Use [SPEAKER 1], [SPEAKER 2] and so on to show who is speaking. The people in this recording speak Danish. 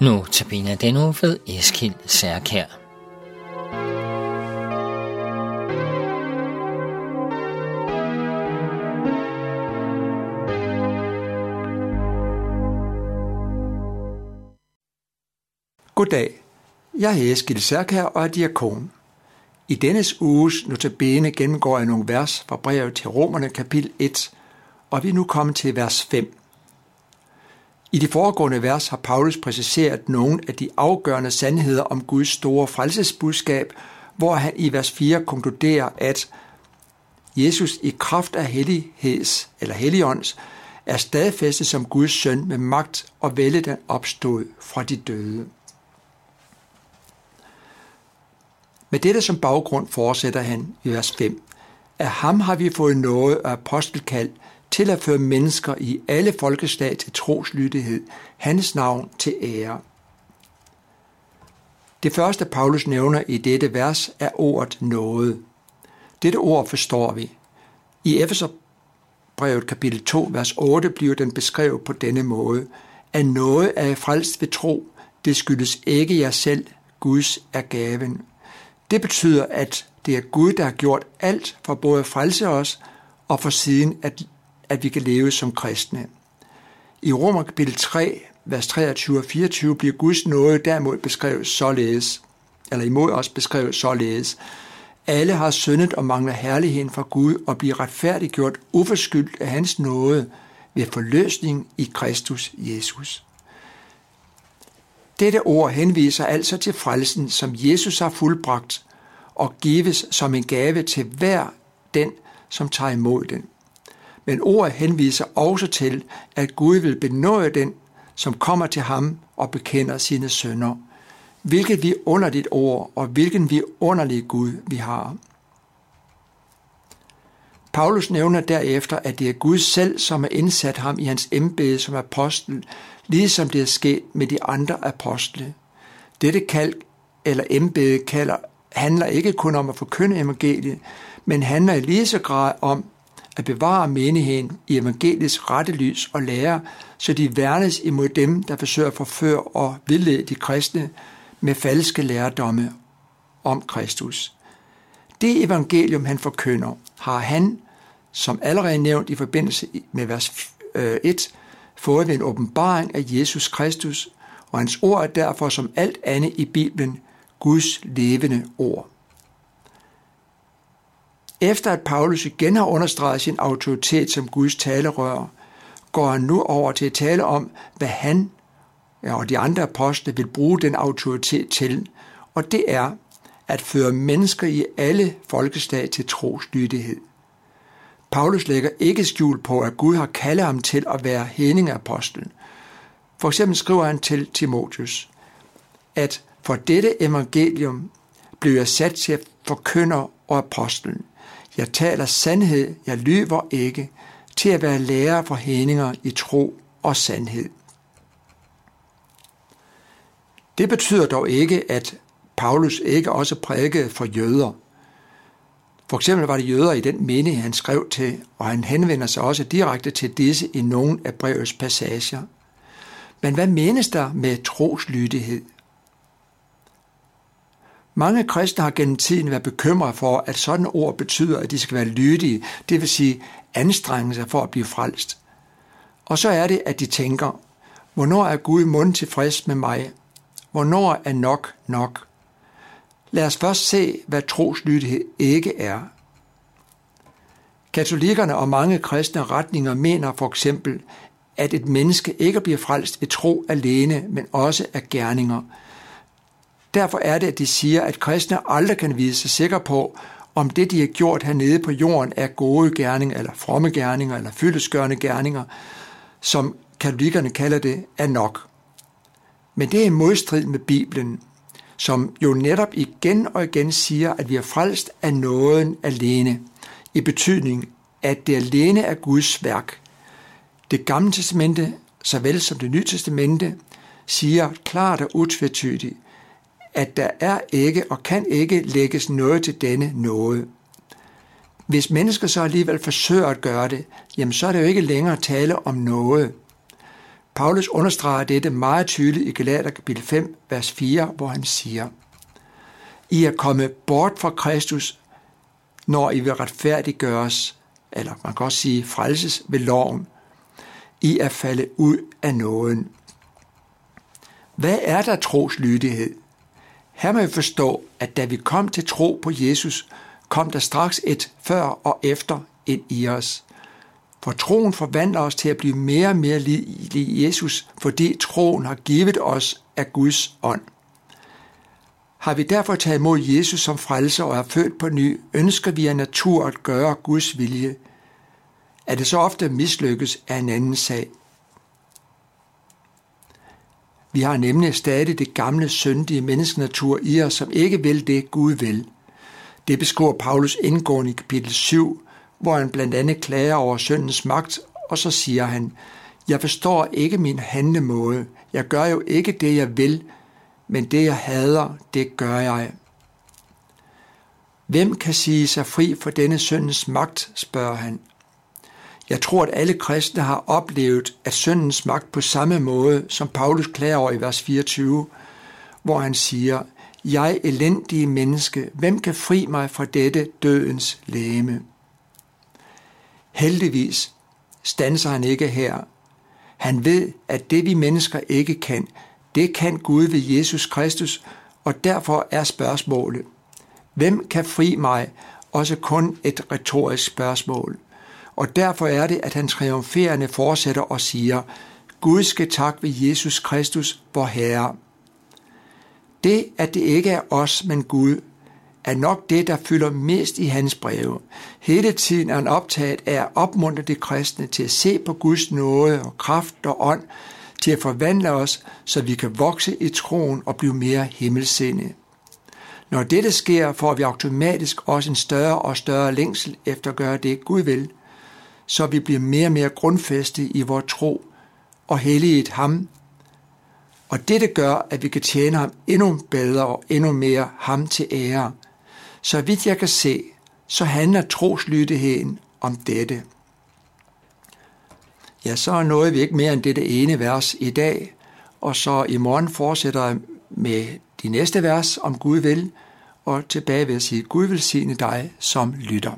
[SPEAKER 1] Nu tabiner den uge ved Eskild Særkær.
[SPEAKER 2] Goddag. Jeg er Eskild Særkær og er diakon. I dennes uges notabene gennemgår jeg nogle vers fra brevet til Romerne kapitel 1, og vi er nu kommet til vers 5. I de foregående vers har Paulus præciseret nogle af de afgørende sandheder om Guds store frelsesbudskab, hvor han i vers 4 konkluderer, at Jesus i kraft af helligheds eller helligånds er stadfæstet som Guds søn med magt og vælge den opstod fra de døde. Med dette som baggrund fortsætter han i vers 5. Af ham har vi fået noget af apostelkald til at føre mennesker i alle folkeslag til troslydighed, hans navn til ære. Det første, Paulus nævner i dette vers, er ordet noget. Dette ord forstår vi. I Efeserbrevet kapitel 2, vers 8 bliver den beskrevet på denne måde. At noget er frelst ved tro, det skyldes ikke jer selv, Guds er gaven. Det betyder, at det er Gud, der har gjort alt for både at frelse os og for siden at at vi kan leve som kristne. I Romer kapitel 3, vers 23 og 24 bliver Guds nåde derimod beskrevet således, eller imod os beskrevet således. Alle har syndet og mangler herligheden fra Gud og bliver retfærdiggjort uforskyldt af hans nåde ved forløsning i Kristus Jesus. Dette ord henviser altså til frelsen, som Jesus har fuldbragt og gives som en gave til hver den, som tager imod den men ordet henviser også til, at Gud vil benåde den, som kommer til ham og bekender sine sønder. Hvilket vi underligt ord, og hvilken vi underlig Gud vi har. Paulus nævner derefter, at det er Gud selv, som har indsat ham i hans embede som apostel, ligesom det er sket med de andre apostle. Dette kald eller embede kalder, handler ikke kun om at forkynde evangeliet, men handler i lige så grad om at bevare menigheden i evangeliets rette lys og lære, så de værnes imod dem, der forsøger at forføre og vildlede de kristne med falske lærdomme om Kristus. Det evangelium, han forkynder, har han, som allerede nævnt i forbindelse med vers øh, 1, fået ved en åbenbaring af Jesus Kristus, og hans ord er derfor som alt andet i Bibelen Guds levende ord. Efter at Paulus igen har understreget sin autoritet som Guds talerør, går han nu over til at tale om, hvad han og de andre apostle vil bruge den autoritet til, og det er at føre mennesker i alle folkeslag til troslydighed. Paulus lægger ikke skjul på, at Gud har kaldet ham til at være hedningeapostel. For eksempel skriver han til Timotius, at for dette evangelium blev jeg sat til at forkynder og apostlen. Jeg taler sandhed, jeg lyver ikke, til at være lærer for hændinger i tro og sandhed. Det betyder dog ikke, at Paulus ikke også prædikede for jøder. For eksempel var det jøder i den menighed, han skrev til, og han henvender sig også direkte til disse i nogle af brevets passager. Men hvad menes der med troslydighed? Mange kristne har gennem tiden været bekymret for, at sådan ord betyder, at de skal være lydige, det vil sige anstrenge sig for at blive frelst. Og så er det, at de tænker, hvornår er Gud mund tilfreds med mig? Hvornår er nok nok? Lad os først se, hvad troslydighed ikke er. Katolikkerne og mange kristne retninger mener for eksempel, at et menneske ikke bliver frelst ved tro alene, men også af gerninger – Derfor er det, at de siger, at kristne aldrig kan vide sig sikre på, om det, de har gjort hernede på jorden, er gode gerninger, eller fromme gerninger, eller fyldesgørende gerninger, som katolikkerne kalder det, er nok. Men det er i modstrid med Bibelen, som jo netop igen og igen siger, at vi er frelst af nåden alene, i betydning, at det alene er Guds værk. Det gamle testamente, såvel som det nye testamente, siger klart og utvetydigt, at der er ikke og kan ikke lægges noget til denne nåde. Hvis mennesker så alligevel forsøger at gøre det, jamen så er det jo ikke længere tale om noget. Paulus understreger dette meget tydeligt i Galater kapitel 5, vers 4, hvor han siger, I er kommet bort fra Kristus, når I vil retfærdiggøres, eller man kan også sige frelses ved loven. I er faldet ud af nåden. Hvad er der troslydighed? Her må vi forstå, at da vi kom til tro på Jesus, kom der straks et før og efter ind i os. For troen forvandler os til at blive mere og mere lige Jesus, fordi troen har givet os af Guds ånd. Har vi derfor taget imod Jesus som frelser og er født på ny, ønsker vi af natur at gøre Guds vilje. At det så ofte mislykkes er en anden sag. Vi har nemlig stadig det gamle, syndige menneskenatur i os, som ikke vil det, Gud vil. Det beskriver Paulus indgående i kapitel 7, hvor han blandt andet klager over syndens magt, og så siger han, jeg forstår ikke min handlemåde. Jeg gør jo ikke det, jeg vil, men det, jeg hader, det gør jeg. Hvem kan sige sig fri for denne syndens magt, spørger han. Jeg tror, at alle kristne har oplevet at syndens magt på samme måde, som Paulus klager over i vers 24, hvor han siger, Jeg elendige menneske, hvem kan fri mig fra dette dødens læme? Heldigvis standser han ikke her. Han ved, at det vi mennesker ikke kan, det kan Gud ved Jesus Kristus, og derfor er spørgsmålet, hvem kan fri mig, også kun et retorisk spørgsmål. Og derfor er det, at han triumferende fortsætter og siger, Gud skal tak ved Jesus Kristus, vor Herre. Det, at det ikke er os, men Gud, er nok det, der fylder mest i hans breve. Hele tiden er han optaget af at opmuntre de kristne til at se på Guds nåde og kraft og ånd, til at forvandle os, så vi kan vokse i troen og blive mere himmelsindede. Når dette sker, får vi automatisk også en større og større længsel efter at gøre det, Gud vil, så vi bliver mere og mere grundfæstet i vores tro og helliget ham. Og dette gør, at vi kan tjene ham endnu bedre og endnu mere ham til ære. Så vidt jeg kan se, så handler troslydigheden om dette. Ja, så nåede vi ikke mere end dette ene vers i dag, og så i morgen fortsætter jeg med de næste vers om Gud vil, og tilbage vil jeg sige, Gud vil sige dig som lytter.